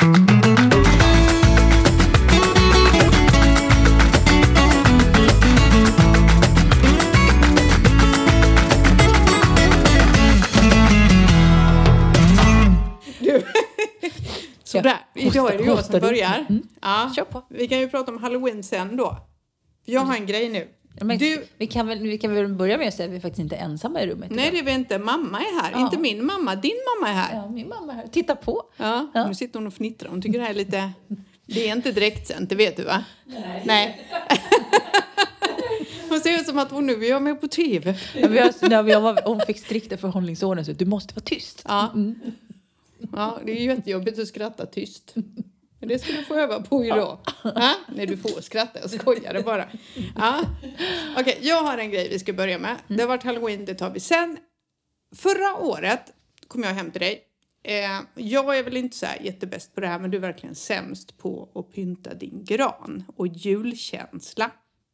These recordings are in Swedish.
Sådär, idag är det jag som du? börjar. Mm. Ja. Vi kan ju prata om halloween sen då. Jag har en grej nu. Men Du, vi, kan väl, vi kan väl börja med att säga att vi faktiskt inte är ensamma i rummet. nej idag. det är vi inte. Mamma är här. Ja. Inte min mamma, din mamma är här. Ja, min mamma är här. Titta på. Ja, Ja. nu sitter hon och fnittrar. Hon tycker det här är lite... Det är inte direktsänt, det vet du va? Nej. Nej. hon ser ut som att hon nu är med på TV. När jag var, hon fick strikta förhållningsordning så du måste vara tyst. Ja. ja, det är ju jättejobbigt att skratta tyst. Men det ska du få öva på idag. Ja. Nej, du får skratta. Jag skojade bara. Ja. Okej, jag har en grej vi ska börja med. Det har varit halloween, det tar vi sen. Förra året kom jag hem till dig. Eh, jag är väl inte så jättebäst på det här, men du är verkligen sämst på att pynta din gran och julkänsla.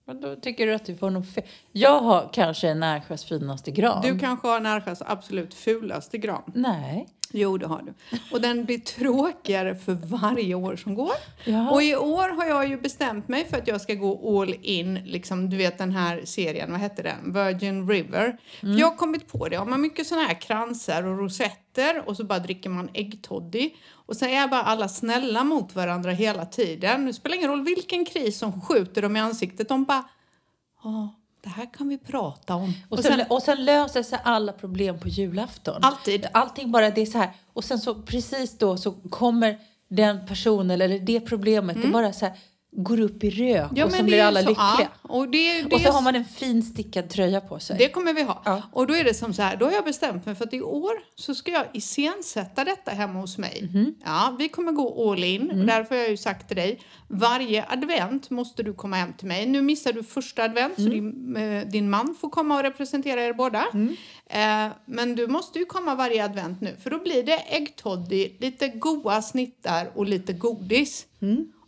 Men då tycker du att du får nog fel. Jag har kanske Närsjös finaste gran. Du kanske har Närsjös absolut fulaste gran. Nej. Jo, det har du. Och den blir tråkigare för varje år som går. Ja. Och i år har jag ju bestämt mig för att jag ska gå all in, liksom du vet den här serien, vad hette den? Virgin River. För jag har kommit på det, har man mycket sådana här kransar och rosetter och så bara dricker man äggtoddy och sen är bara alla snälla mot varandra hela tiden. Det spelar ingen roll vilken kris som skjuter dem i ansiktet, de bara Ja, det här kan vi prata om. Och sen, och sen löser sig alla problem på julafton. Alltid. Allting bara, det är så här. Och sen så precis då så kommer den personen eller det problemet, det bara så här går upp i rök och så blir alla så- lyckliga. Ja, och det, det och så har man en fin stickad tröja på sig. Det kommer vi ha. Ja. Och då är det som så här, då har jag bestämt mig för att i år så ska jag iscensätta detta hemma hos mig. Mhm. Ja, vi kommer gå all in. Mm. Och därför har jag ju sagt till dig, varje advent måste du komma hem till mig. Nu missar du första advent Mm. så din, eh, din man får komma och representera er båda. Eh, men du måste ju komma varje advent nu för då blir det äggtoddy, lite goa snittar och lite godis.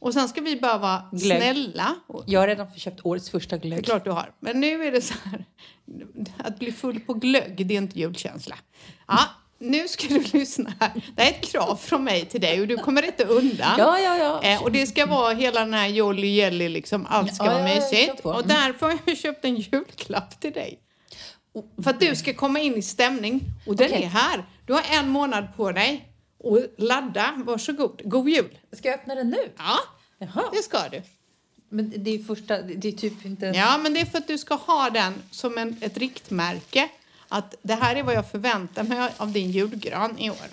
Och sen ska vi bara vara Mm. Glögg. snälla. Jag har redan köpt årets första det är glögg. klart du har. Men nu är det så här. Att bli full på glögg, det är inte julkänsla. Ja, nu ska du lyssna här. Det här är ett krav från mig till dig och du kommer inte undan. Ja, ja, ja. Eh, och det ska vara hela den här jolly jelly liksom. Allt ska Ja, vara mysigt. Och därför har jag köpt en julklapp till dig. För att du ska komma in i stämning. Och den Okej. är här. Du har en månad på dig. Och ladda, varsågod. God jul! Ska jag öppna den nu? Ja, Jaha. det ska du. Men det är första, det är typ inte. Ja, men det är för att du ska ha den som en, ett riktmärke. Att det här är vad jag förväntar mig av din julgran i år.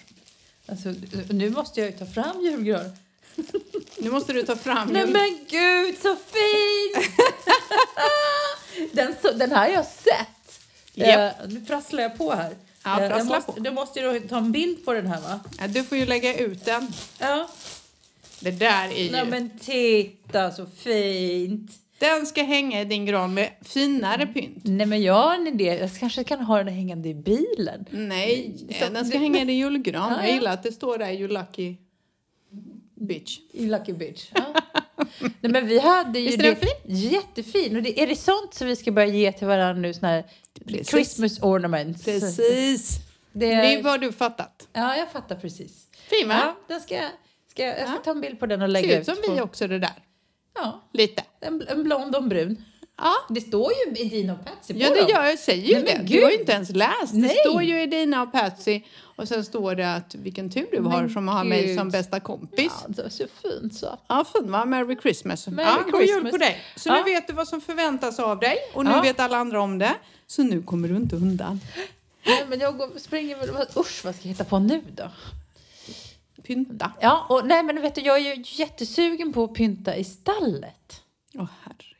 Alltså, nu måste jag ju ta fram julgran. Nu måste du ta fram Nej jul... men gud, så fin! den, så, den här har jag sett. Japp. Eh, nu prasslar jag på här. Ja, Eh, jag prassla måste. Du måste ju då ta en bild på den här va? Ja, du får ju lägga ut den. Ja. Det där är ju... Nej men titta så fint. Den ska hänga i din gran med finare pynt. Nej men jag har en idé. Jag kanske kan ha den hängande i bilen. Nej, Så- eh, den ska hänga i din julgran. Ja, Jag ja. gillar att det står där you lucky bitch. I Lucky Bitch. Ja. Nej men vi hade ju Visst är den det. Jättefin. Och det, är det sånt som vi ska börja ge till varandra nu? Såna här Precis. Christmas ornaments. Precis. Det, Det var du fattat. Ja, jag fattar precis. Fin va? Ja, den ska, ska, jag ska Ja. ta en bild på den och lägga Ser ut ut. som på, vi också det där. Ja, Lite. en, en blond och en brun. Ja. Det står ju i Dino och Patsy på Ja, det gör jag. säger ju det. Du har ju inte ens läst. Det Nej. står ju i dina och Patsy. Och sen står det att vilken tur du har Men som har mig som bästa kompis. Ja, det var så fint så. Ja, fin va? Merry Christmas. Merry ja, god jul Christmas. på dig. Så Ja. nu vet du vad som förväntas av dig och nu Ja. vet alla andra om det. Så nu kommer du inte undan. Nej, men jag går, springer väl... Usch, vad ska jag hitta på nu då? Pynta. Ja, och nej men vet du, jag är ju jättesugen på att pynta i stallet. Åh herregud.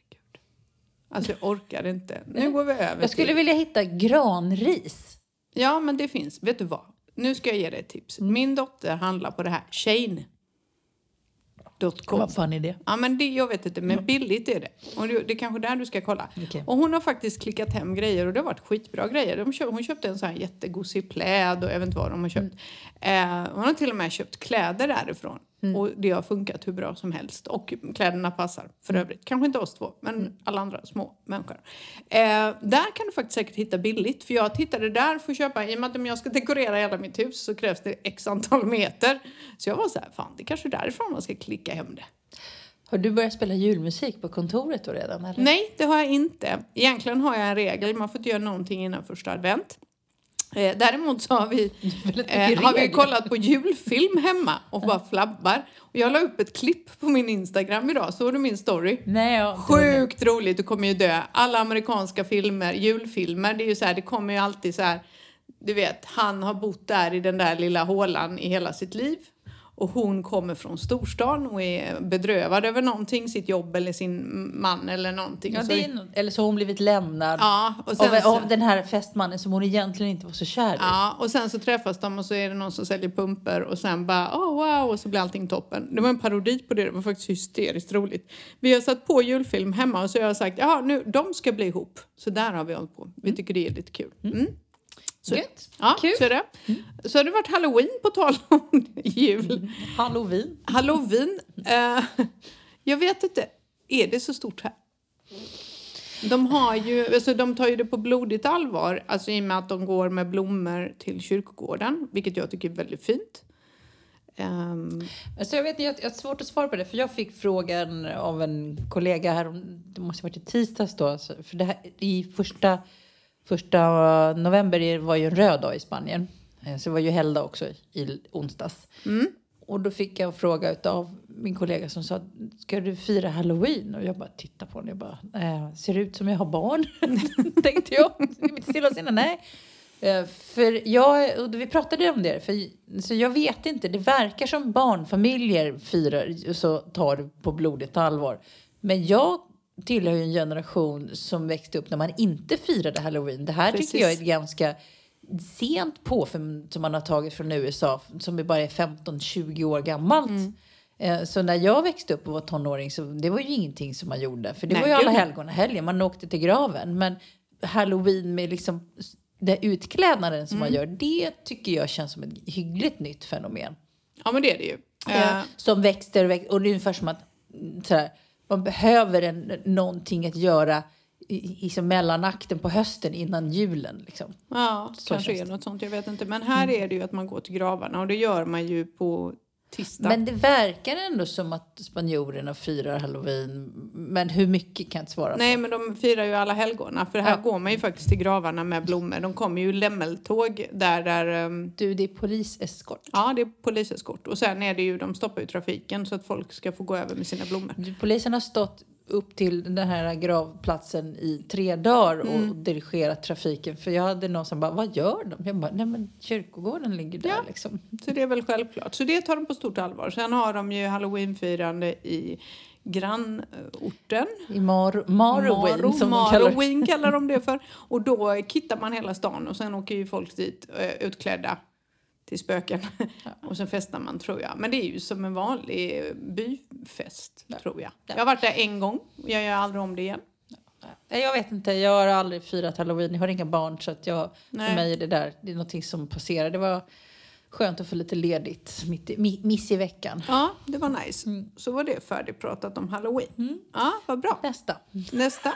Alltså jag orkar inte. Nu går vi över Jag skulle till... vilja hitta granris. Ja, men det finns. Vet du vad? Nu ska jag ge dig ett tips. Min dotter handlar på det här Shane. .com. Vad fan är det? Ja, men det, jag vet inte, men billigt är det. Och det, det är kanske där du ska kolla. Okej. Och hon har faktiskt klickat hem grejer och det har varit skitbra grejer. De köp, hon köpte en sån här jättegosig pläd och jag vet inte vad de har köpt. Eh, hon har till och med köpt kläder därifrån. Och det har funkat hur bra som helst. Och kläderna passar för övrigt. Kanske inte oss två, men alla andra små människor. Eh, där kan du faktiskt säkert hitta billigt. För jag tittade där för att köpa, i och med att om jag ska dekorera hela mitt hus så krävs det x antal meter. Så jag var så här, fan det är kanske är därifrån man ska klicka hem det. Har du börjat spela julmusik på kontoret då redan? Eller? Nej, det har jag inte. Egentligen har jag en regel, man får inte göra någonting innan första advent. Eh, däremot så har vi, eh, har vi kollat på julfilm hemma och bara flabbar. Och jag la upp ett klipp på min Instagram idag, såg du min story? Nej, ja, Sjukt roligt, du kommer ju dö. Alla amerikanska filmer, julfilmer, det är ju så här, det kommer ju alltid så här, du vet, han har bott där i den där lilla hålan i hela sitt liv. Och hon kommer från storstan och är bedrövad över någonting, sitt jobb eller sin man eller någonting. Ja, Så- det är nog- eller så har hon blivit lämnad ja, och sen av, så- av den här festmannen som hon egentligen inte var så kär i. Ja, och sen så träffas de och så är det någon som säljer pumper och sen bara oh wow och så blir allting toppen. Det var en parodi på det, det var faktiskt hysteriskt roligt. Vi har satt på julfilm hemma och så har jag sagt ja nu de ska bli ihop. Så där har vi hållit på. Vi tycker det är lite kul. Mm. Så, Gött. ja, Kul. så är det. Så har det varit halloween på tal om jul. Halloween. Halloween, eh, jag vet inte, är det så stort här? De, har ju, alltså de tar ju det på blodigt allvar, alltså i och med att de går med blommor till kyrkogården, vilket jag tycker är väldigt fint. Ehm, Alltså jag, vet, jag, jag har svårt att svara på det, för jag fick frågan av en kollega här, det måste ha varit i tisdags då, så- för det här, i första, första november var ju en röd dag i Spanien. Eh, Så det var ju helgdag också i, onsdags. Och då fick jag en fråga av min kollega som sa, ska du fira halloween? Och jag bara tittade på honom och jag bara, eh, ser det ut som jag har barn? Tänkte jag i mitt stilla nej. Eh, För jag, och vi pratade om det, för, så jag vet inte, det verkar som barnfamiljer firar så tar det på blodigt allvar. Men jag tillhör ju en generation som växte upp när man inte firade halloween. Det här Precis. tycker jag är ett ganska sent på för, som man har tagit från USA som är bara är 15-20 år gammalt. Mm. Eh, Så när jag växte upp och var tonåring så det var ju ingenting som man gjorde. För det Nej, var ju alla helgon helgen, man åkte till graven. Men halloween med liksom det utklädnaden som man Mm. gör, det tycker jag känns som ett hyggligt nytt fenomen. ja men det är det ju. Eh, som växer och växer. Och det är ungefär som att mm, sådär, man behöver en, någonting att göra i, i mellanakten på hösten innan julen. Liksom. ja, så kanske är något sånt, jag vet inte. Men här är det ju att man går till gravarna och det gör man ju på tisdag. Men det verkar ändå som att spanjorerna firar halloween. Men hur mycket kan jag inte svara Nej, på. men de firar ju alla helgona. För här Ja. går man ju faktiskt till gravarna med blommor. De kommer ju lämmeltåg där, där ehm, Du, det är poliseskort. Ja, det är poliseskort. Och sen är det ju, de stoppar ju trafiken så att folk ska få gå över med sina blommor. Polisen har stått upp till den här gravplatsen i tre dagar och Mm. dirigerat trafiken. För jag hade någon som bara, vad gör de? Jag bara, nej men kyrkogården ligger där Ja. liksom. Så det är väl självklart. Så det tar de på stort allvar. Sen har de ju halloweenfirande i grannorten. I Mar Marowin Maro- som de kallar. Marowin kallar de det för. Och då kittar man hela stan och sen åker ju folk dit eh, utklädda till spöken. Och sen festar man tror jag. Men det är ju som en vanlig byfest tror jag. Jag har varit där en gång. Jag gör aldrig om det igen. Nej, Jag vet inte, jag har aldrig firat halloween. Jag har inga barn så att jag, Nej. för mig är det där, det är någonting som passerar. Det var skönt att få lite ledigt mitt i, mi- miss i veckan. Ja, det var nice. Mm. Så var det färdigpratat om halloween. Ja, vad bra. Nästa. Nästa.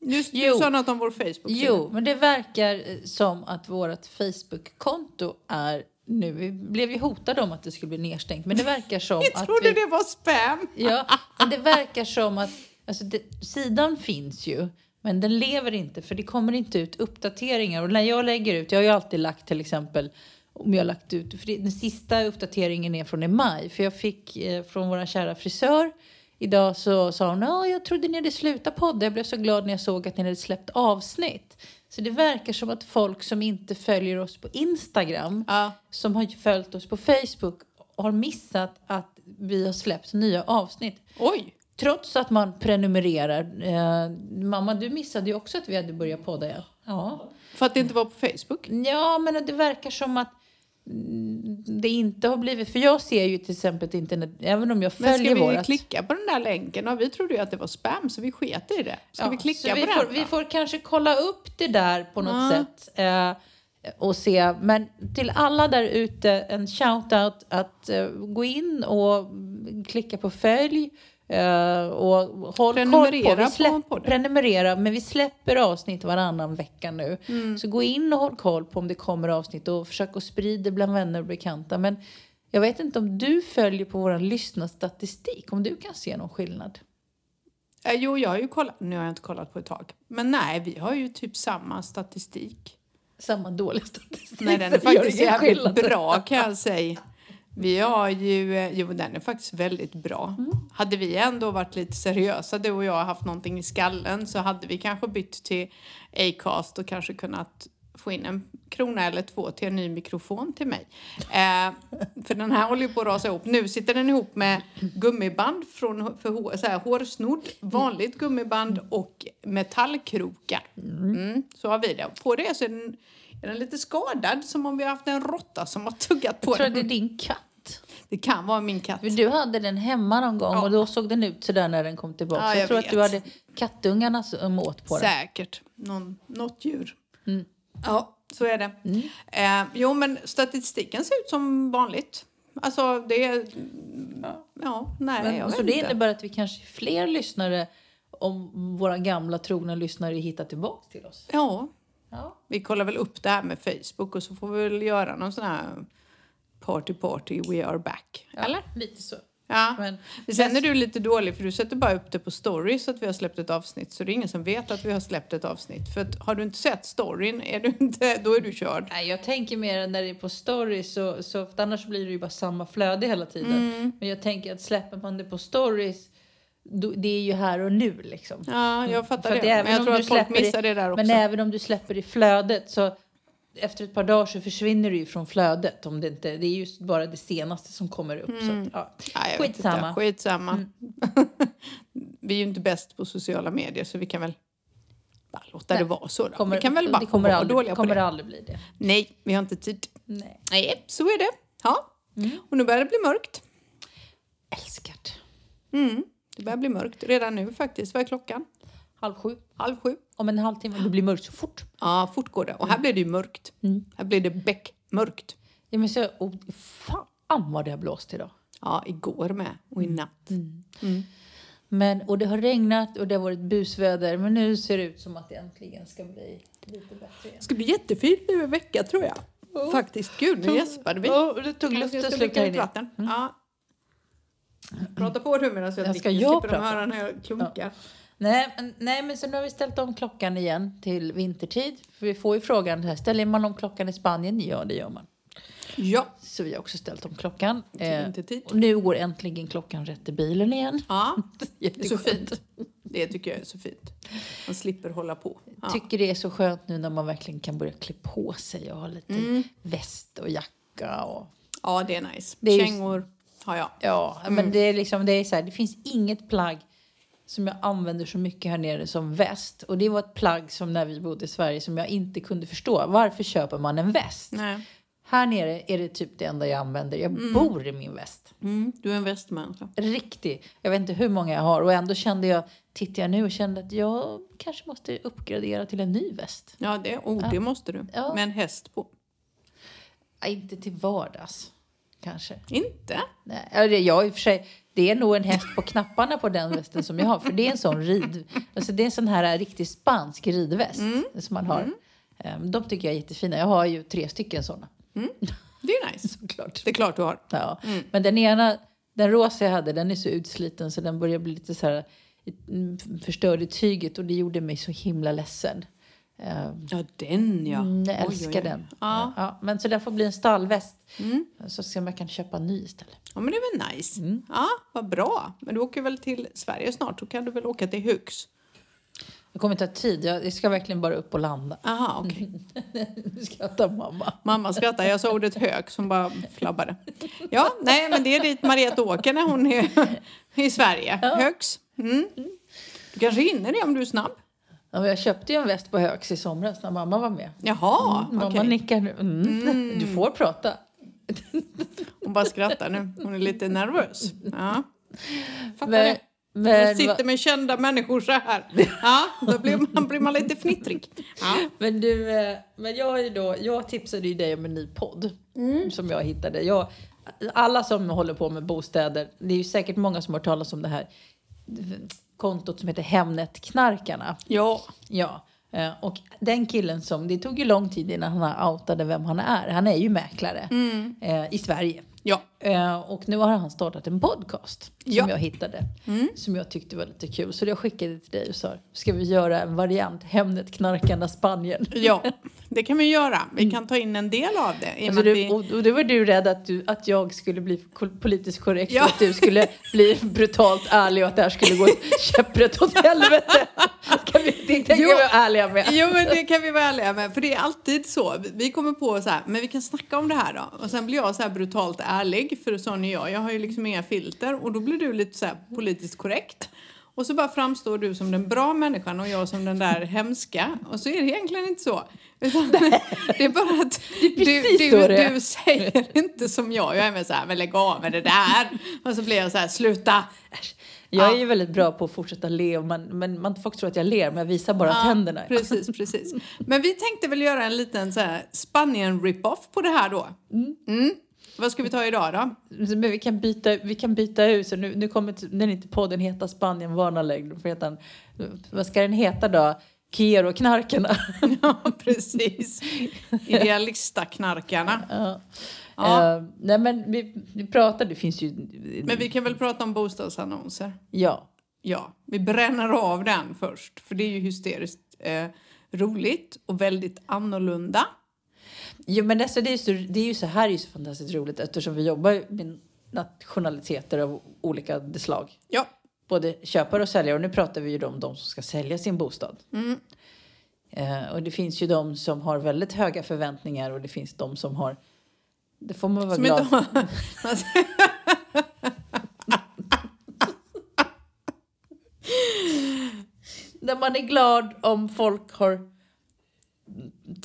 Just, du Jo. sa något om vår facebook Jo, men det verkar eh, som att vårt Facebook-konto är nu, vi blev ju hotade om att det skulle bli nedstängt, men det verkar som Jag att trodde vi, det var spam. Ja, men det verkar som att alltså det, sidan finns ju, men den lever inte för det kommer inte ut uppdateringar. Och när jag lägger ut, jag har ju alltid lagt till exempel om jag har lagt ut, för det, den sista uppdateringen är från i maj, för jag fick eh, från vår kära frisör Idag så sa hon, ja jag trodde ni hade slutat podda. Jag blev så glad när jag såg att ni hade släppt avsnitt. Så det verkar som att folk som inte följer oss på Instagram Ja. som har följt oss på Facebook har missat att vi har släppt nya avsnitt. Oj. Trots att man prenumererar. Eh, mamma, du missade ju också att vi hade börjat podda igen. Ja. För att det inte var på Facebook? ja, men det verkar som att det inte har blivit... För jag ser ju till exempel ett internet, även om jag Men följer ska vi vårat... klicka på den där länken? Ja, vi trodde ju att det var spam så vi sket i det. Ska Ja, vi klicka på vi den? får, vi får kanske kolla upp det där på något Ja. sätt. Eh, och se. Men till alla där ute en shout-out att eh, gå in och klicka på följ. Eh, och håll koll Prenumerera på, vi på släpp, podden. Prenumerera, men vi släpper avsnitt varannan vecka nu. Mm. Så gå in och håll koll på om det kommer avsnitt och försök att sprida bland vänner och bekanta. Men jag vet inte om du följer på vår lyssnarstatistik, om du kan se någon skillnad? Eh, Jo, jag har ju kollat. Nu har jag inte kollat på ett tag. Men nej, vi har ju typ samma statistik. Samma dålig statistik. Nej, den är faktiskt jävligt bra kan jag säga. Vi har ju, eh, jo den är faktiskt väldigt bra. Mm. Hade vi ändå varit lite seriösa, du och jag, haft någonting i skallen så hade vi kanske bytt till Acast och kanske kunnat få in en krona eller två till en ny mikrofon till mig. Eh, för den här håller ju på att rasa ihop. Nu sitter den ihop med gummiband från för hår, så här, hårsnodd, vanligt gummiband och metallkrokar. Mm, så har vi det. På det så är den, är den lite skadad som om vi har haft en råtta som har tuggat på Jag tror den. det är din katt. Det kan vara min katt. Du hade den hemma någon gång Ja. och då såg den ut sådär när den kom tillbaka. Ja, jag, jag tror att du vet. hade kattungarna som åt på den. Säkert. Någon, något djur. Mm. Ja, så är det. Eh, jo, men statistiken ser ut som vanligt. Alltså, det är... Ja, nej, Men, jag så vet det inte. innebär att vi kanske är fler lyssnare om våra gamla trogna lyssnare hittar tillbaka till oss. Ja, Ja. vi kollar väl upp det här med Facebook och så får vi väl göra någon sån här party party, we are back. Eller? Lite så. Ja. Men, Sen är du lite dålig för du sätter bara upp det på stories att vi har släppt ett avsnitt så det är ingen som vet att vi har släppt ett avsnitt. För att har du inte sett storyn, är du inte, då är du körd. nej, jag tänker mer när det är på stories så, så annars blir det ju bara samma flöde hela tiden. Mm. Men jag tänker att släpper man det på stories det är ju här och nu liksom. Ja, jag fattar För att det. Men jag tror att folk missar det där också. Men även om du släpper i flödet så efter ett par dagar så försvinner du ju från flödet. Om det, inte, det är ju bara det senaste som kommer upp. Så att, ja. Ja, Skitsamma. Mm. Inte. Skitsamma. vi är ju inte bäst på sociala medier så vi kan väl bara låta det vara så. Då. Kommer, vi kan väl bara det kommer vara aldrig, dåliga på kommer det. aldrig bli det. Nej, vi har inte tid. Nej. Nej, så är det. Ja. Mm. Och nu börjar det bli mörkt. Älskat. Mm. Det börjar bli mörkt redan nu faktiskt. Vad är klockan? Halv sju. Halv sju. Om en halvtimme. Det blir mörkt så fort. Ja, fort går det. Och här blir det ju mörkt. Mm. Här blir det beckmörkt. Ja, men så, och, fan vad det har blåst idag. Ja, igår med och i Mm. natt. Men, och det har regnat och det har varit busväder. Men nu ser det ut som att det äntligen ska bli lite bättre igen. Det ska bli jättefint nu en vecka tror jag. Faktiskt. Gud, nu gäspade vi. Och det tog luften slut här inne. vatten. Ja. Prata på du medan jag Ja, dricker. ska jag slipper de prata? höra när jag klunkar. Nej, men, nej, men så nu har vi ställt om klockan igen till vintertid. För vi får ju frågan, här, ställer man om klockan i Spanien? Ja, det gör man. Ja, Så vi har också ställt om klockan. till Eh, och nu går äntligen klockan rätt i bilen igen. Ja, det är så fint. Det tycker jag är så fint. Man slipper hålla på. Ja. Tycker det är så skönt nu när man verkligen kan börja klä på sig och ha lite Mm. väst och jacka och ja, det är nice. Det är Kängor har jag. Ja, Mm. men det är liksom, det är så här, det finns inget plagg som jag använder så mycket här nere som väst. Och det var ett plagg som när vi bodde i Sverige som jag inte kunde förstå. Varför köper man en väst? Nej. Här nere är det typ det enda jag använder. Jag bor i min väst. Mm, du är en västmänniska. Riktig. Jag vet inte hur många jag har. Och ändå kände jag, tittar jag nu och kände att jag kanske måste uppgradera till en ny väst. Ja, det, oh, det måste du. Ja. Med en häst på. Ja, inte till vardags, kanske. Inte? Nej, jag, i och för sig, det är nog en häst på knapparna på den västen som jag har. För det är en sån rid... Alltså det är en sån här riktigt spansk ridväst som man har. Ehm, De tycker jag är jättefina. Jag har ju tre stycken såna. Det är nice. Såklart. Det är klart du har. Ja. Men den ena, den rosa jag hade, den är så utsliten så den börjar bli lite så här mm, förstörd i tyget och det gjorde mig så himla ledsen. Ehm, Ja, den ja. Mm, jag Oj, oj, älskar oj. den. Ja. Ja, men så den får bli en stallväst. Så ser om jag kan köpa en ny istället. ja, men det är väl nice. Mm. Ja, vad bra. Men du åker väl till Sverige snart? Då kan du väl åka till Hux? Det kommer ta tid. Jag ska verkligen bara upp och landa. Aha, okej. Nu ta mamma. Mamma skrattar. Jag sa ordet hök som bara flabbade. Ja, nej, men det är dit Mariette åker när hon är i Sverige. Högs. Mm. Du kanske hinner det om du är snabb. Ja, jag köpte ju en väst på Högs i somras när mamma var med. Jaha, Mamma okej. nickar nu. Mm. Du får prata. Hon bara skrattar nu. Hon är lite nervös. Ja. Fattar Men, det. Men, och sitter med kända människor så här. Ja, då blir man, blir man lite fnittrig. Ja. men du, eh, men jag, då, jag tipsade ju dig om en ny podd Mm. som jag hittade. Jag, alla som håller på med bostäder, det är ju säkert många som har hört talas om det här kontot som heter Hemnet-knarkarna. ja. Ja, eh, och den killen som, det tog ju lång tid innan han outade vem han är. Han är ju mäklare eh, i Sverige. Ja. Eh, och nu har han startat en podcast som Ja. jag hittade. Som jag tyckte var lite kul. Så jag skickade till dig och sa, ska vi göra en variant Hemnet knarkarna Spanien? ja, det kan vi göra. Vi kan ta in en del av det. Alltså du, vi- och, och då var du rädd att, du, att jag skulle bli politiskt korrekt Ja. och att du skulle bli brutalt ärlig och att det här skulle gå käpprätt åt helvete. Ska vi, det Jo. vi vara ärliga med. Jo men det kan vi vara ärliga med. För det är alltid så. Vi kommer på så här, men vi kan snacka om det här då. Och sen blir jag så här brutalt ärlig, för sån är jag. Jag har ju liksom inga filter. Och då blir du lite så politiskt korrekt. Och så bara framstår du som den bra människan och jag som den där hemska. Och så är det egentligen inte så. Utan det är bara att du, precis du, är. du säger inte som jag. Jag är med så här, men lägg av med det där. Och så blir jag så här, sluta. Jag är Ja. ju väldigt bra på att fortsätta le, men, men man, folk tror att jag ler, men jag visar bara tänderna. Precis, precis. Men vi tänkte väl göra en liten så här Spanien rip-off på det här då. Mm. Vad ska vi ta idag då? Men vi kan byta, vi kan byta ut, så nu, nu kommer den inte podden heta Spanien varnar längre. Vad ska den heta då? Kero-knarkarna. Ja, precis. Idealista-knarkarna. ja. Ja. Eh, nej men vi, vi pratar, det finns ju... Men vi kan väl prata om bostadsannonser? Ja. Ja, vi bränner av den först. För det är ju hysteriskt eh, roligt och väldigt annorlunda. Jo, men alltså, det, är så, det är ju så här är ju så fantastiskt roligt eftersom vi jobbar med nationaliteter av olika slag. Ja, Både köpare och säljare. Och nu pratar vi ju om de som ska sälja sin bostad. Mm. Eh, och det finns ju de som har väldigt höga förväntningar och det finns de som har... Det får man vara som glad. Alltså, När man är glad om folk har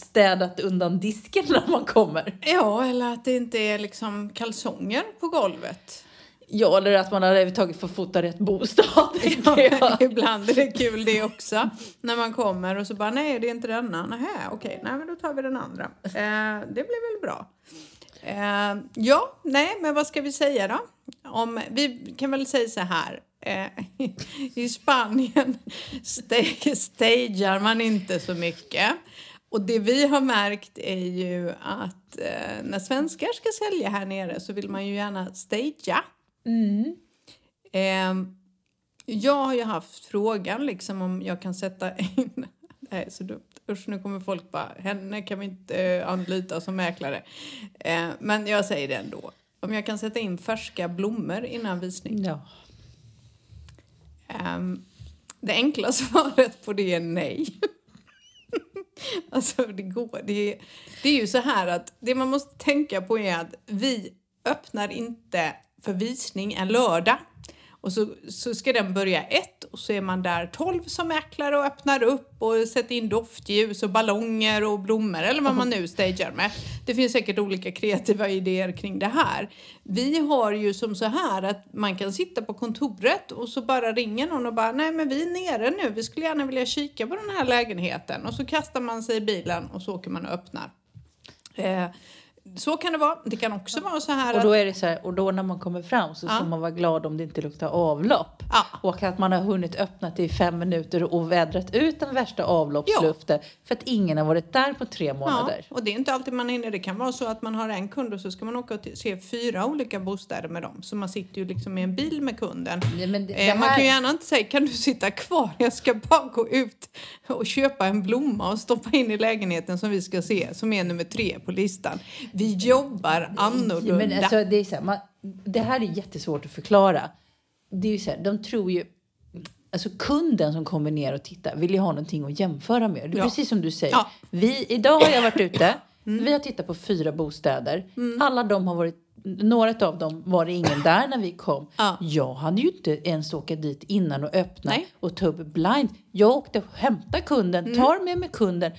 städat undan disken när man kommer. ja, eller att det inte är liksom kalsonger på golvet. Ja, eller att man har överhuvudtaget får fota rätt bostad. Ja, ibland är det kul det också. När man kommer och så bara, nej det är inte denna. Nähä, okej, nej men då tar vi den andra. Eh, det blir väl bra. Eh, ja, nej men vad ska vi säga då? Om, vi kan väl säga så här. Eh, I Spanien sta- stagear man inte så mycket. Och det vi har märkt är ju att eh, när svenskar ska sälja här nere så vill man ju gärna stagea. Ehm, jag har ju haft frågan liksom om jag kan sätta in... Det här är så dumt. Usch, nu kommer folk bara, henne kan vi inte eh, anlita som mäklare. Eh, men jag säger det ändå. Om jag kan sätta in färska blommor innan visning. Ja. Ehm, det enkla svaret på det är nej. alltså det går. Det är, det är ju så här att det man måste tänka på är att vi öppnar inte för visning en lördag. Och så, så ska den börja ett och så är man där tolv som mäklare och öppnar upp och sätter in doftljus och ballonger och blommor eller vad man nu stagear med. Det finns säkert olika kreativa idéer kring det här. Vi har ju som så här att man kan sitta på kontoret och så bara ringer någon och bara nej men vi är nere nu, vi skulle gärna vilja kika på den här lägenheten och så kastar man sig i bilen och så åker man och öppnar. Eh, så kan det vara. Det kan också vara så här Och då är det så här, och då när man kommer fram så ska Ja. man vara glad om det inte luktar avlopp. Ja. Och att man har hunnit öppna det i fem minuter och vädrat ut den värsta avloppsluften. För att ingen har varit där på tre månader. Ja, och det är inte alltid man hinner. Det kan vara så att man har en kund och så ska man åka och se fyra olika bostäder med dem. Så man sitter ju liksom i en bil med kunden. Ja, det- eh, det Man här- kan ju gärna inte säga, kan du sitta kvar? Jag ska bara gå ut och köpa en blomma och stoppa in i lägenheten som vi ska se, som är nummer tre på listan. Vi jobbar annorlunda. Men alltså, det, är så här, man, det här är jättesvårt att förklara. Det är ju så här, de tror ju... Alltså kunden som kommer ner och tittar vill ju ha någonting att jämföra med. Det är Ja. precis som du säger. Ja. Vi, idag har jag varit ute. Vi har tittat på fyra bostäder. Alla de har varit... Några av dem var det ingen där när vi kom. Ja. Jag hade ju inte ens åka dit innan och öppna Nej. och ta upp blind. Jag åkte och hämtade kunden, tar med mig kunden,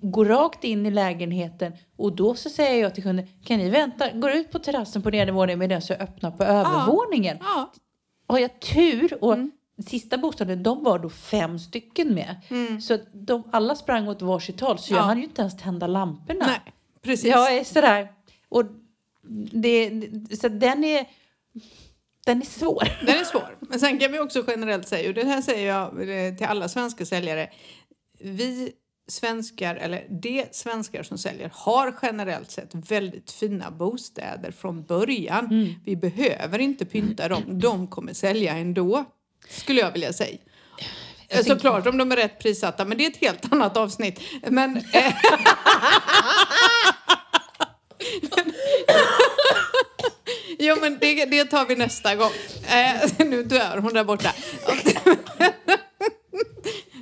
går rakt in i lägenheten och då så säger jag till kunden, kan ni vänta, går ut på terrassen på nedervåningen medan jag öppnar på övervåningen. Ja, Har jag tur och sista bostaden, de var då fem stycken med. Så att de alla sprang åt varsitt håll, så jag Mm. Ja. hann ju inte ens tända lamporna. Nej, precis. Jag är sådär. Och det, så den är, den är svår. Den är svår. Men sen kan vi också generellt säga, och det här säger jag eh, till alla svenska säljare. Vi svenskar, eller de svenskar som säljer, har generellt sett väldigt fina bostäder från början. Mm. Vi behöver inte pynta dem. De kommer sälja ändå, skulle jag vilja säga. Jag Såklart om de är rätt prissatta, men det är ett helt annat avsnitt. Men, eh, jo, men det, det tar vi nästa gång. Eh, nu dör hon där borta.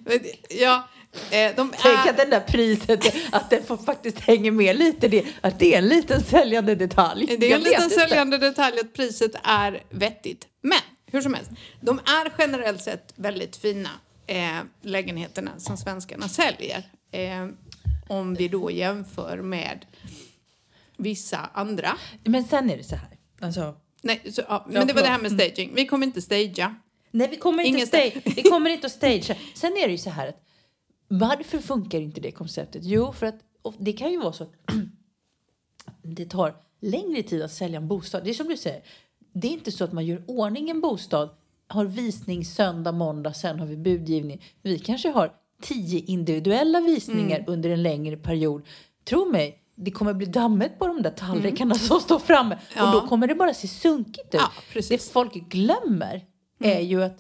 ja, eh, de Tänk är... att den där priset, att den får faktiskt hänger med lite. Det, att det är en liten säljande detalj. Det är en liten säljande detalj att priset är vettigt. Men hur som helst, de är generellt sett väldigt fina eh, lägenheterna som svenskarna säljer. Eh, om vi då jämför med vissa andra. Men sen är det så här. Alltså, Nej, så, ja, men det var det här med staging. Vi kommer inte stagea. nej, vi kommer, inte Inget- stage, vi kommer inte att stagea. Sen är det ju så här att varför funkar inte det konceptet? Jo, för att och det kan ju vara så att det tar längre tid att sälja en bostad. Det är som du säger, det är inte så att man gör ordning en bostad, har visning söndag, måndag, sen har vi budgivning. Vi kanske har tio individuella visningar Mm. under en längre period. Tro mig, det kommer bli dammigt på de där tallrikarna som står framme och Mm. Ja. då kommer det bara se sunkigt ut. Ja, det folk glömmer är ju att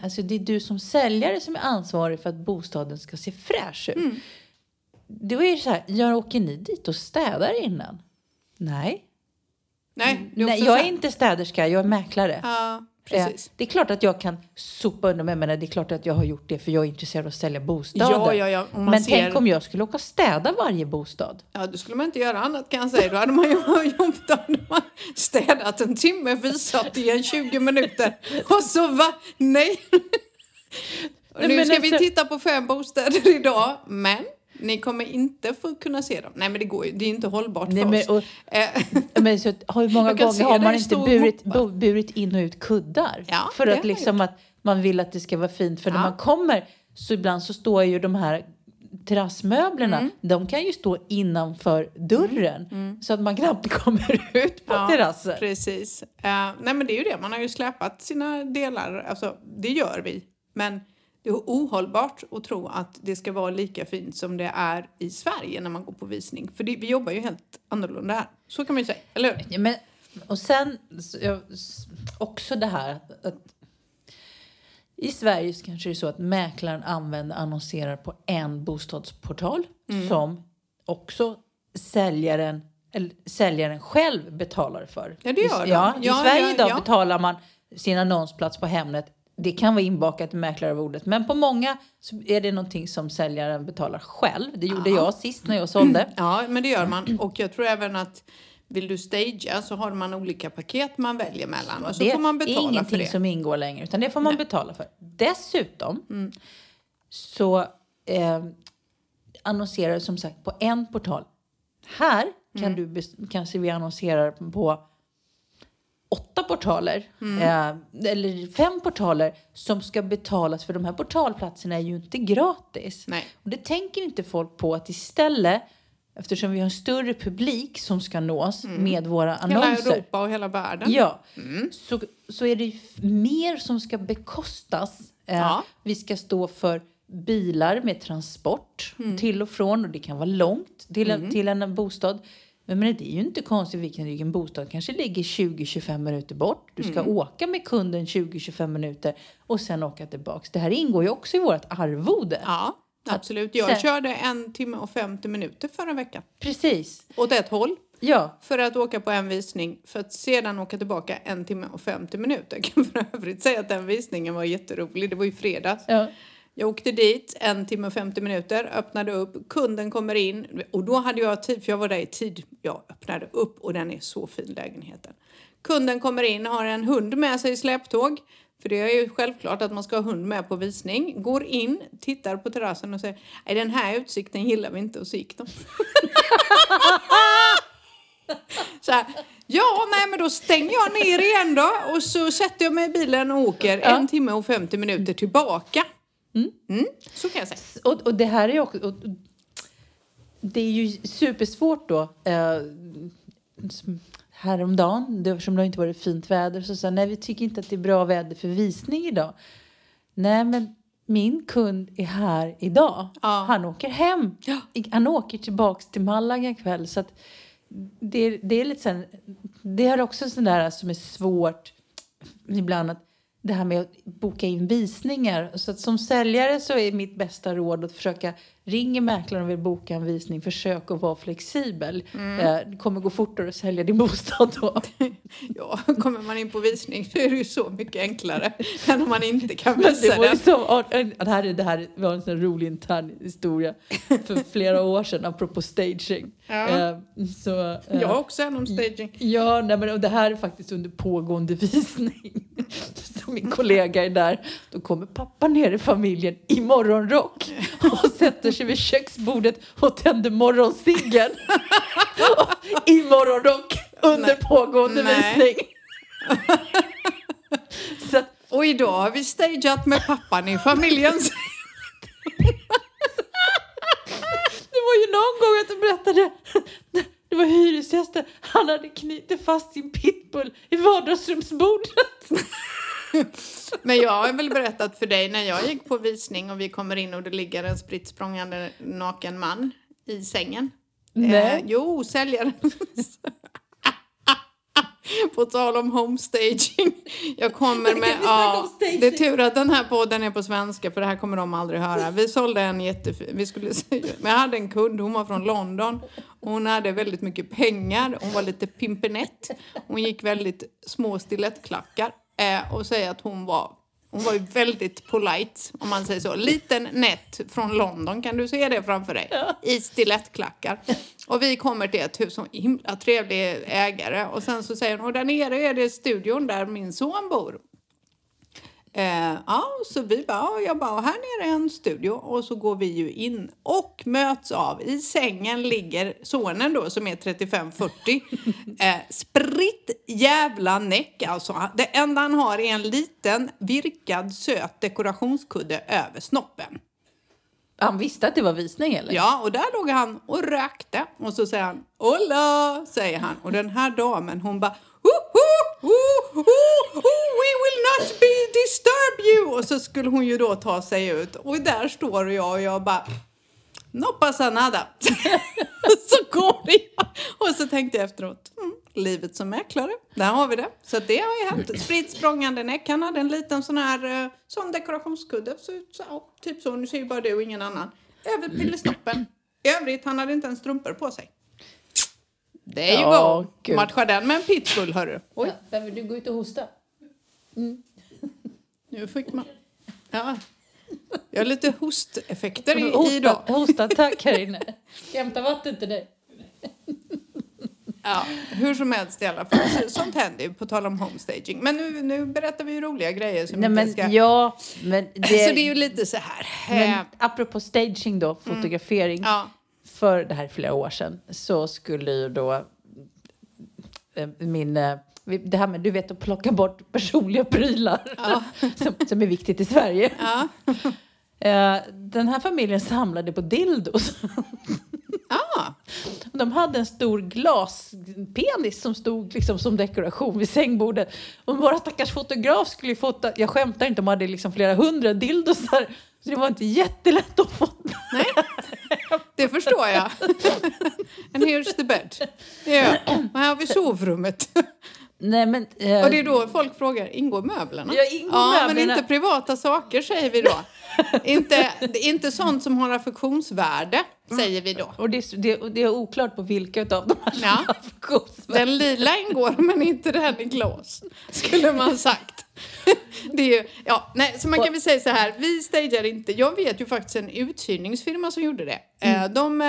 alltså det är du som säljare som är ansvarig för att bostaden ska se fräsch ut. Mm. Då är det så här, jag åker ni dit och städar innan? Nej. Nej, Nej, jag är inte städerska, jag är mäklare. Ja, precis. Det är klart att jag kan sopa undan mig, men det är klart att jag har gjort det för jag är intresserad av att sälja bostäder. Ja, ja, ja. Men ser... tänk om jag skulle åka och städa varje bostad. Ja, då skulle man inte göra annat kan jag säga. Då hade man ju då hade man städat en timme, visat i en 20 minuter. Och så va? Nej! Och nu ska vi alltså- titta på fem bostäder idag, men ni kommer inte få kunna se dem. Nej, men det går ju. Det är inte hållbart Nej, för men, oss. och, Eh, men så, hur många gånger har man inte burit, burit in och ut kuddar? Ja, för att liksom att man vill att det ska vara fint. För när Ja. man kommer så ibland så står ju de här terrassmöblerna, Mm. de kan ju stå innanför dörren så att man knappt kommer ut på Ja, terrassen. Precis. Eh, nej men det är ju det, man har ju släpat sina delar, alltså det gör vi. Men det är ohållbart att tro att det ska vara lika fint som det är i Sverige när man går på visning. För det, vi jobbar ju helt annorlunda här. Så kan man ju säga, eller hur? Ja, men, och sen också det här att, att i Sverige så kanske det är så att mäklaren använder annonserar på en bostadsportal Mm. som också säljaren, eller säljaren själv betalar för. Ja, det gör de. ja, I Ja, Sverige ja, idag ja. betalar man sin annonsplats på Hemnet. Det kan vara inbakat i mäklarordet, men på många så är det någonting som säljaren betalar själv. Det gjorde Ja. jag sist när jag sålde. Ja, men det gör man. Och jag tror även att vill du stagea så har man olika paket man väljer mellan. Och så det får man är betala ingenting för det. som ingår längre, utan det får man betala för. Dessutom Mm. så eh, annonserar du som sagt på en portal. Här kan Mm. du kanske vi annonserar på åtta portaler, Mm. eh, eller fem portaler som ska betalas för de här portalplatserna är ju inte gratis. Nej. Och det tänker inte folk på att istället, eftersom vi har en större publik som ska nås med våra Mm. Hela annonser. Europa och hela världen. Ja, Mm. så, så är det ju mer som ska bekostas. Eh, Ja. Vi ska stå för bilar med transport Mm. till och från och det kan vara långt till, en, till en bostad. Men, det är ju inte konstigt vilken, vilken bostad kanske ligger 20-25 minuter bort. Du ska Mm. åka med kunden 20-25 minuter och sen åka tillbaks. Det här ingår ju också i vårt arvode. Ja, absolut. Jag Sen- körde en timme och 50 minuter förra veckan. Precis. Åt ett håll. Ja, för att åka på en visning för att sedan åka tillbaka en timme och 50 minuter. Jag kan för övrigt säga att den visningen var jätterolig. Det var ju fredags. ja. Jag åkte dit en timme och 50 minuter, öppnade upp, kunden kommer in och då hade jag tid, för jag var där i tid. Jag öppnade upp och den är så fin lägenheten. Kunden kommer in, har en hund med sig i släptåg. För det är ju självklart att man ska ha hund med på visning. Går in, tittar på terrassen och säger Nej den här utsikten gillar vi inte och så gick de. Så här, Ja, nej men då stänger jag ner igen då och så sätter jag mig i bilen och åker Ja. en timme och 50 minuter tillbaka. Mm, så kan jag säga. Och, och det här är ju också... Och, det är ju supersvårt då. Eh, häromdagen, det, eftersom det har inte varit fint väder, så sa nej vi tycker inte att det är bra väder för visning idag. Nej men min kund är här idag. Ja. Han åker hem. Ja. Han åker tillbaks till Malaga ikväll. Så att det, det är lite sen, det är också sånt där som är svårt ibland att det här med att boka in visningar. Så att som säljare så är mitt bästa råd att försöka ringa mäklaren och vill boka en visning. Försök att vara flexibel. Eh, Det kommer gå fortare att sälja din bostad då. Ja, kommer man in på visning så är det ju så mycket enklare än om man inte kan visa det det här, är- det här var en sån rolig intern historia för flera år sedan apropå staging. Ja. Eh, Så, eh, Jag har också en om staging. Ja, nej, men och det här är faktiskt under pågående visning. Min kollega är där. Då kommer pappa ner i familjen i morgonrock och sätter sig vid köksbordet och tänder morgonciggen. I morgonrock under Nej. pågående Nej. visning. Så Och idag har vi stageat med pappan i familjen. det var ju någon gång att du berättade det var hyresgästen. Han hade knutit fast sin pitbull i vardagsrumsbordet. Men jag har väl berättat för dig när jag gick på visning och vi kommer in och det ligger en spritt språngande naken man i sängen. Nej. Eh, jo, säljaren. På tal om homestaging. Jag kommer med... Ja, det är tur att den här podden är på svenska för det här kommer de aldrig höra. Vi sålde en jättefin... Vi skulle men jag hade en kund, hon var från London. Hon hade väldigt mycket pengar. Hon var lite pimpinett. Hon gick väldigt små stilettklackar. Eh, och säger att hon var... Hon var ju väldigt polite, om man säger så. Liten nätt från London, kan du se det framför dig? I stilettklackar. Och vi kommer till ett hus, som himla trevlig ägare. Och sen så säger hon, och där nere är det studion där min son bor. Eh, ja, så vi bara, ja, jag bara, här nere är en studio och så går vi ju in och möts av, i sängen ligger sonen då som är 35-40, eh, spritt jävla näck alltså. Det enda han har är en liten virkad söt dekorationskudde över snoppen. Han visste att det var visning eller? Ja, och där låg han och rökte. Och så säger han Hola, säger han. Och den här damen hon bara oh, oh, oh, We will not be disturb you. Och så skulle hon ju då ta sig ut. Och där står jag och jag bara No pasa nada. så går jag. Och så tänkte jag efteråt, mm, livet som mäklare, där har vi det. Så det har ju hänt. Spritt språngande näck. Han hade en liten sån här eh, sån dekorationskudde. Så, så, typ så, nu ser ju bara du och ingen annan. Över pillesnoppen. I övrigt, han hade inte ens strumpor på sig. Det är ju Ja, gud. Matcha den med en pitbull, hörru. Oj, Ja, behöver du gå ut och hosta? nu fick man... Ja. Jag har lite hosteffekter i, Hosta, idag. hostattack här inne. Ska jag hämta vatten till dig? Ja, hur som helst i alla fall. Så- Sånt händer ju på tal om homestaging. Men nu, nu berättar vi ju roliga grejer som Nej inte men ska... ja, men det, Så det är ju lite så här. men eh, apropå staging då, fotografering. Ja, För det här är flera år sedan så skulle ju då eh, min... eh, Det här med du vet att plocka bort personliga prylar som, som är viktigt i Sverige. ja. Eh, Den här familjen samlade på dildos. Ah, De hade en stor glaspenis som stod liksom som dekoration vid sängbordet. Och våra stackars fotograf skulle ju fota, jag skämtar inte, de hade liksom flera hundra dildosar. Så det var inte jättelätt att fota. nej. Det förstår jag. And here's the bed. Ja, här har vi sovrummet. Nej men... eh, Och det är då folk frågar, ingår möblerna? Ja, ingår ja men möblerna. inte privata saker säger vi då. inte, inte sånt som har affektionsvärde, säger vi då. Och det, är- det, det är oklart på vilka av de här som Ja. har. Den lila ingår men inte den i glas, skulle man sagt. Det är ju, ja, nej, så man kan väl säga så här, vi stagear inte. Jag vet ju faktiskt en uthyrningsfirma som gjorde det. Eh, De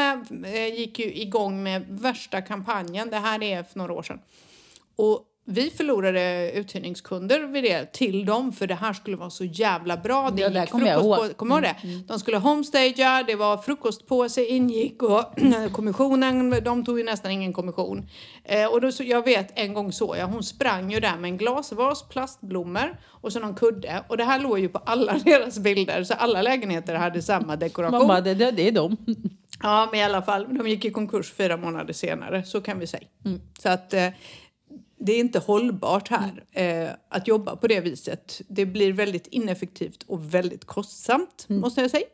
eh, gick ju igång med värsta kampanjen, det här är för några år sedan. Och vi förlorade uthyrningskunder vid det till dem för det här skulle vara så jävla bra. Det Ja, gick jag frukost på, kommer ihåg det? De skulle homestagea, det var frukostpåse ingick och kommissionen, de tog ju nästan ingen kommission. Eh, och då, så, jag vet en gång så jag, hon sprang ju där med en glasvas, plastblommor och så någon kudde. Och det här låg ju på alla deras bilder så alla lägenheter hade samma dekoration. Mamma, det, det, det är de. Ja, men i alla fall, de gick i konkurs fyra månader senare, så kan vi säga. Så att eh, det är inte hållbart här eh, att jobba på det viset. Det blir väldigt ineffektivt och väldigt kostsamt, måste jag säga.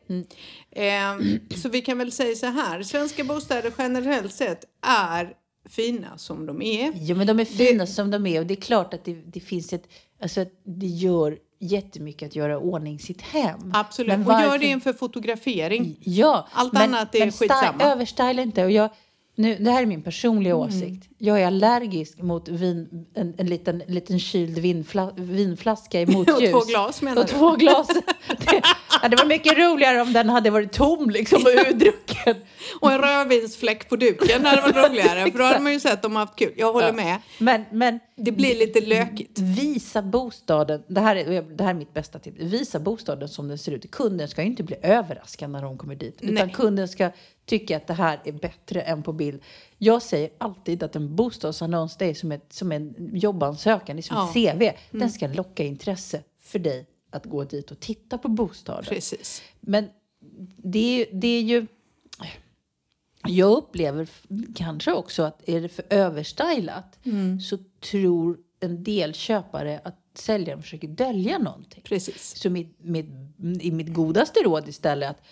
Eh, så vi kan väl säga så här, svenska bostäder generellt sett är fina som de är. Jo, men de är fina som de är och det är klart att det, det finns ett... Alltså, att det gör jättemycket att göra i ordning sitt hem. Absolut, Men och gör varför- det inför fotografering. Ja, Allt men, annat är men skitsamma. överstyla inte. Och jag, nu, det här är min personliga Mm. åsikt. Jag är allergisk mot vin, en, en liten, liten kyld vinfla, vinflaska i motljus. Och två glas, menar Och du? två glas. Det, ja, det var mycket roligare om den hade varit tom liksom, och urdrucken. Och en rödvinsfläck på duken, hade varit roligare. För då hade man ju sett dem haft kul. Jag håller Ja. med. Men, men Det blir lite lökigt. Visa bostaden, det här, är, det här är mitt bästa tips, visa bostaden som den ser ut. Kunden ska ju inte bli överraskad när de kommer dit. Utan Nej. kunden ska tycka att det här är bättre än på bild. Jag säger alltid att en bostadsannons det är som, ett, som en jobbansökan, det är som ett Ja. Mm. CV. Den ska locka intresse för dig att gå dit och titta på bostaden. Precis. Men det, är- det är ju... Jag upplever kanske också att är det för överstylat Mm. så tror en del köpare att säljaren försöker dölja någonting. Precis. Så mitt, mitt, i mitt godaste råd istället att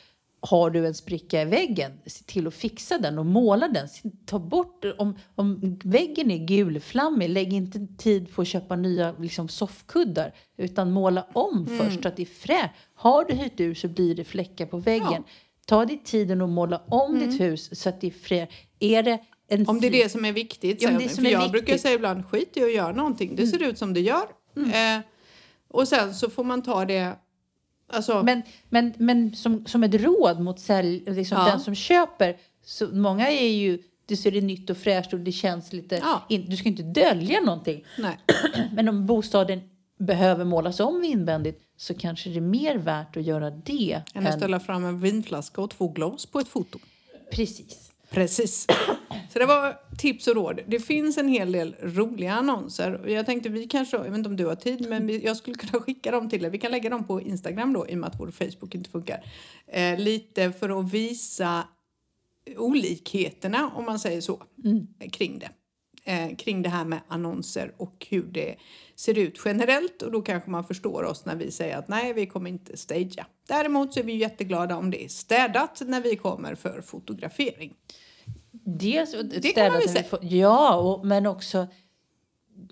har du en spricka i väggen, se till att fixa den och måla den. Ta bort, om, om väggen är gulflammig, lägg inte tid på att köpa nya liksom, soffkuddar. Utan måla om Mm. först så att det är fräscht. Har du hyrt ur så blir det fläckar på väggen. Ta dig tiden att måla om ditt hus så att det är fräscht. Är det en Mm. Om det är det som är viktigt. Ja, det som För är jag brukar viktigt. säga ibland, skit i att göra någonting. Det ser ut som det gör. Eh, och sen så får man ta det... Alltså, Men, men, men som, som ett råd mot sälj, liksom Ja. den som köper. Så många är ju, det ser det nytt och fräscht och det känns lite... Ja. In, du ska inte dölja någonting. nej. Men om bostaden behöver målas om invändigt så kanske det är mer värt att göra det. Än att ställa fram en vinflaska och två glas på ett foto. Precis. Precis. Så det var tips och råd. Det finns en hel del roliga annonser. Jag tänkte vi kanske, jag vet inte om du har tid, men vi, jag skulle kunna skicka dem till er. Vi kan lägga dem på Instagram då i och med att vår Facebook inte funkar. Eh, lite för att visa olikheterna, om man säger så, kring det. Eh, kring det här med annonser och hur det ser ut generellt. Och då kanske man förstår oss när vi säger att nej, vi kommer inte stagea. Däremot så är vi jätteglada om det är städat när vi kommer för fotografering. Dels kan man väl säga. får- Ja, och, men också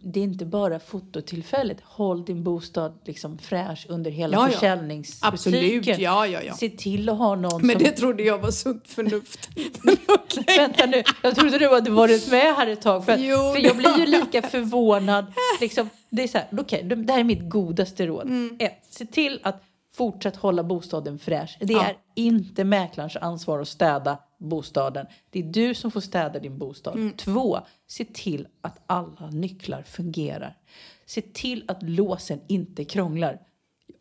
det är inte bara fototillfället. Håll din bostad liksom fräsch under hela Ja, försäljningscykeln. Ja, ja, ja. Se till att ha någon Men som... det trodde jag var sunt förnuft. Okej. Vänta nu, jag trodde du hade varit med här ett tag. För, att, Jo, för jag blir ju det lika förvånad. Liksom, det är så här, okej, det det här är mitt godaste råd. Mm. Ett, se till att fortsätt hålla bostaden fräsch. Det Ja. är inte mäklarens ansvar att städa bostaden. Det är du som får städa din bostad. Mm. Två, se till att alla nycklar fungerar. Se till att låsen inte krånglar.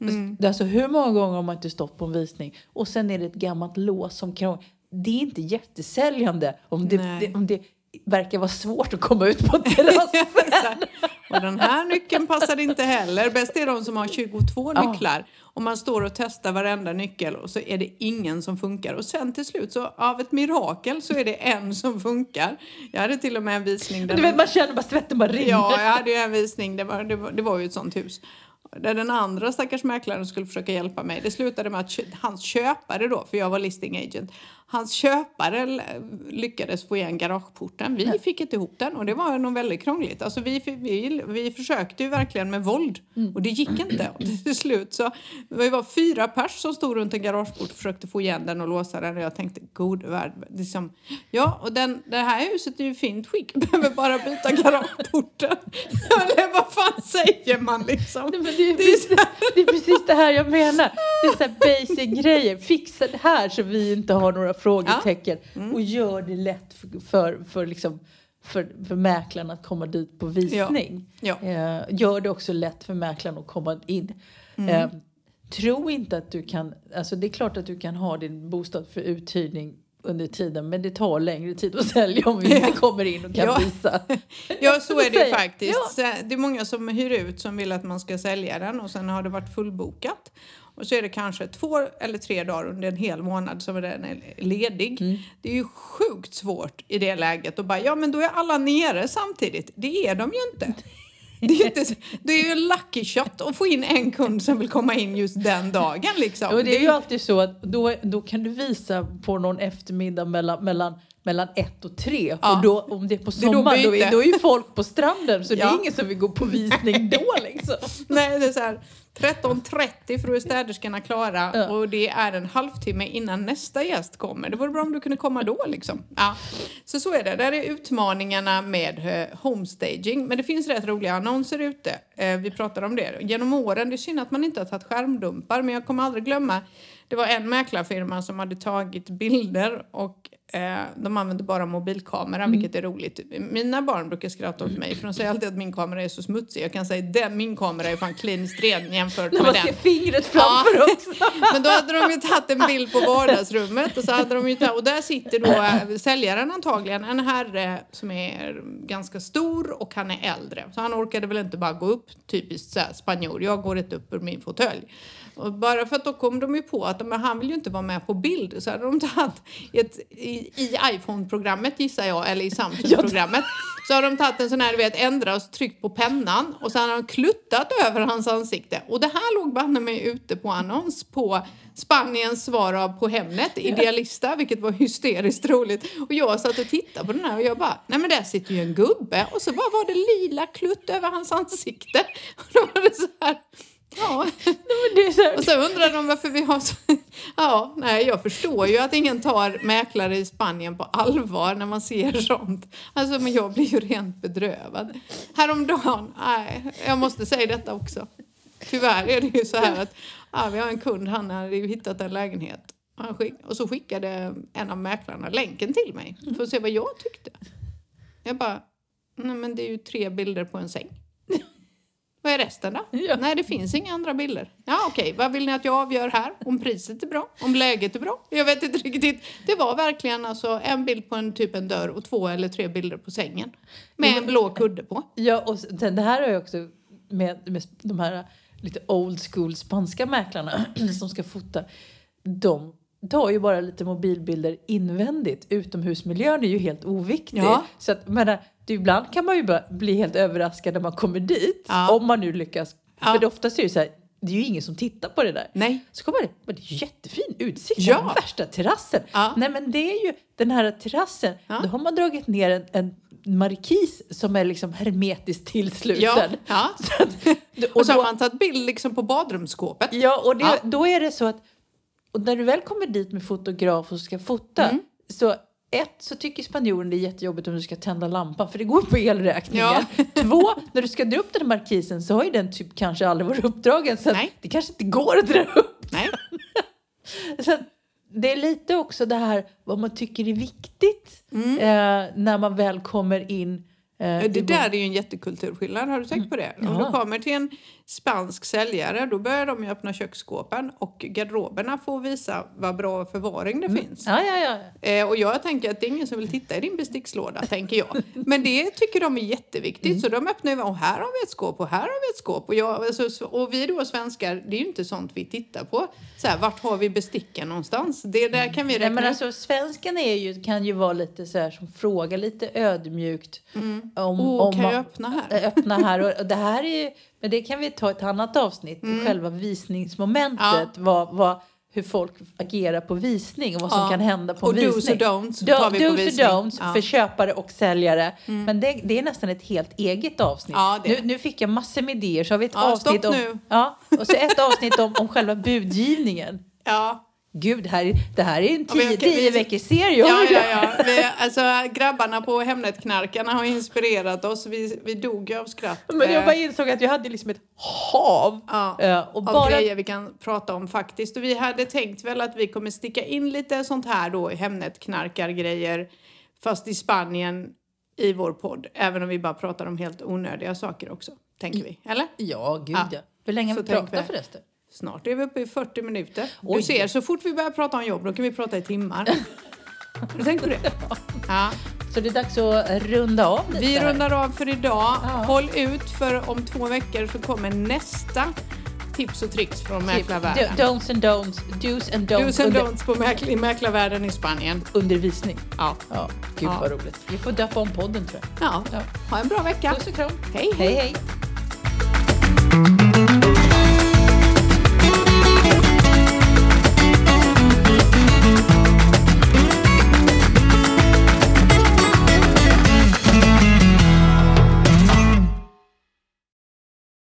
Mm. Alltså hur många gånger har man inte stått på en visning och sen är det ett gammalt lås som krånglar. Det är inte jättesäljande om det, det, om det verkar vara svårt att komma ut på terrassen. Och den här nyckeln passar inte heller. Bäst är de som har 22 Ja. nycklar. Och man står och testar varenda nyckel och så är det ingen som funkar. Och sen till slut så av ett mirakel så är det en som funkar. Jag hade till och med en visning där... Du vet, man känner bara svetten bara rinner. Ja, jag hade ju en visning. Det var, det, var, det var ju ett sånt hus. Där den andra stackars mäklaren skulle försöka hjälpa mig. Det slutade med att hans köpare då, för jag var listing agent. Hans köpare lyckades få igen garageporten. Vi fick inte ihop den och det var nog väldigt krångligt. Alltså vi, vi, vi försökte ju verkligen med våld och det gick inte. Och till slut så det var fyra pers som stod runt en garageport och försökte få igen den och låsa den och jag tänkte gode värld. Liksom, ja, och den, det här huset är ju i fint skick, behöver bara byta garageporten. Eller vad fan säger man liksom? Nej, det, är precis, det är precis det här jag menar. Det är så basic grejer. Fixa det här så vi inte har några frågetecken. Mm. Och gör det lätt för, för, för, liksom, för, för mäklaren att komma dit på visning. Ja. Eh, gör det också lätt för mäklaren att komma in. Mm. Eh, tro inte att du kan, alltså det är klart att du kan ha din bostad för uthyrning under tiden men det tar längre tid att sälja om vi Ja. inte kommer in och kan Ja. visa. Ja, så är det ju säger. faktiskt. Ja. Det är många som hyr ut som vill att man ska sälja den och sen har det varit fullbokat. Och så är det kanske två eller tre dagar under en hel månad som den är ledig. Mm. Det är ju sjukt svårt i det läget och bara, ja men då är alla nere samtidigt. Det är de ju inte. Det är, ju inte, det är ju en lucky shot att få in en kund som vill komma in just den dagen liksom. Och det är ju alltid så att då, då kan du visa på någon eftermiddag mellan, mellan, mellan ett och tre. Ja. Och då, om det är på är då sommaren då, är, då är ju folk på stranden så det Ja. är ingen som vill gå på visning då liksom. Nej, det är så här 13.30 för då är städerskorna klara Ja. och det är en halvtimme innan nästa gäst kommer. Det vore bra om du kunde komma då liksom. Ja. Så så är det. Där är utmaningarna med eh, homestaging. Men det finns rätt roliga annonser ute. Eh, vi pratar om det. Genom åren, det är synd att man inte har tagit skärmdumpar men jag kommer aldrig glömma det var en mäklarfirma som hade tagit bilder och de använde bara mobilkamera, Mm. vilket är roligt. Mina barn brukar skratta åt mig för de säger alltid att min kamera är så smutsig. Jag kan säga den, min kamera är fan kliniskt ren jämfört När med man den. ser fingret framför Ja. också. Men då hade de ju tagit en bild på vardagsrummet och så hade de ju tagit, och där sitter då eh, säljaren antagligen, en herre som är ganska stor och han är äldre. Så han orkade väl inte bara gå upp, typiskt spanjor, jag går inte upp ur min fåtölj. Och bara för att då kom de ju på att men han vill ju inte vara med på bild så hade de tagit ett, i, i iPhone-programmet gissar jag, eller i Samsung-programmet så har de tagit en sån här, du vet, ändra och tryckt på pennan och sen har de kluttat över hans ansikte. Och det här låg banne mig ute på annons på Spaniens svar av på Hemnet, Idealista, vilket var hysteriskt roligt. Och jag satt och tittade på den här och jag bara, nej men där sitter ju en gubbe och så bara var det lila klutt över hans ansikte. Och då var det så här, ja. Och så undrar de varför vi har så... Ja, nej, jag förstår ju att ingen tar mäklare i Spanien på allvar när man ser sånt. Alltså, men jag blir ju rent bedrövad. Häromdagen, nej, jag måste säga detta också. Tyvärr är det ju så här att ja, vi har en kund, han hade ju hittat en lägenhet. Och så skickade en av mäklarna länken till mig för att se vad jag tyckte. Jag bara, nej men det är ju tre bilder på en säng. Vad är resten då? Ja. Nej, det finns inga andra bilder. Ja, okej. Vad vill ni att jag avgör här? Om priset är bra? Om läget är bra? Jag vet inte riktigt. Det var verkligen alltså en bild på en typ en dörr och två eller tre bilder på sängen. Med en blå kudde på. Ja, och sen, det här har jag också med, med de här lite old school spanska mäklarna som ska fota. De tar ju bara lite mobilbilder invändigt. Utomhusmiljön är ju helt oviktig. Ja. Så att, men, det, ibland kan man ju bara bli helt överraskad när man kommer dit. Ja. Om man nu lyckas. Ja. För det oftast är det så här, det är ju ingen som tittar på det där. Nej. Så kommer det, men det är jättefin utsikt, Ja. den värsta terrassen. Ja. Nej men det är ju den här terrassen, Ja. då har man dragit ner en, en markis som är liksom hermetiskt tillsluten. Ja. Så att, Och så då, har man tagit bild liksom på badrumsskåpet. ja, och det, då är det så att och när du väl kommer dit med fotograf och ska fota Mm. så ett så tycker spanjoren det är jättejobbigt om du ska tända lampan för det går på elräkningen. Ja. Två, när du ska dra upp den här markisen så har ju den typ kanske aldrig varit uppdragen så det kanske inte går att dra upp. Nej. Så det är lite också det här vad man tycker är viktigt Mm. eh, när man väl kommer in. Eh, Det där är ju en jättekulturskillnad, har du tänkt på det? Om Ja. du kommer till en spansk säljare, då börjar de ju öppna köksskåpen och garderoberna får visa vad bra förvaring det finns. Ja, ja, ja. Eh, och jag tänker att det är ingen som vill titta i din bestickslåda, tänker jag. Men det tycker de är jätteviktigt, så de öppnar ju, och här har vi ett skåp och här har vi ett skåp. Och, jag, alltså, och vi då svenskar, det är ju inte sånt vi tittar på. Så här, vart har vi besticken någonstans? Det där kan vi Nej, räkna men ut. alltså, svensken är ju, kan ju vara lite så här som frågar lite ödmjukt. Om, Åh, om kan jag öppna här? öppna här. Och, och det här är ju, men det kan vi ta ett annat avsnitt. Själva visningsmomentet. Mm. Ja. Vad, vad, hur folk agerar på visning och vad som Ja. kan hända på Och en visning. do's och don'ts Do- tar vi på do's och visning. don'ts Ja. Mm. för köpare och säljare. Men det, det är nästan ett helt eget avsnitt. Ja, nu, nu fick jag massor med idéer. Så har vi ett avsnitt om, nu. Ja, och så ett avsnitt om, om själva budgivningen. Ja. Gud, det här, är- det här är en tio, kan- tio vi- veckors serie. Ja, ja, ja. Vi, alltså, grabbarna på Hemnetknarkarna har inspirerat oss. Vi, vi dog ju av skratt. Men jag Eh, bara insåg att jag hade liksom ett hav. Ja, Eh, och av bara, grejer vi kan prata om faktiskt. Och vi hade tänkt väl att vi kommer sticka in lite sånt här då, Hemnetknarkargrejer. Fast i Spanien i vår podd. Även om vi bara pratar om helt onödiga saker också, tänker vi. Eller? Ja, gud Ja. Hur länge har vi pratat vi- förresten? Snart är vi uppe i 40 minuter. Oj. Du ser, så fort vi börjar prata om jobb då kan vi prata i timmar. Har du tänkt på det? Ja. Så det är dags att runda av lite Vi rundar av för idag. Ja. Håll ut för om två veckor så kommer nästa tips och tricks från mäklarvärlden. do- Don'ts and don'ts, do's and don'ts Do's and don'ts på mäkl- i mäklarvärlden i Spanien. undervisning. Ja. Ja, gud Ja. vad roligt. Vi får döpa om podden tror jag. ja. Ja. Ha en bra vecka. Puss och kram. Hej, hej. hej.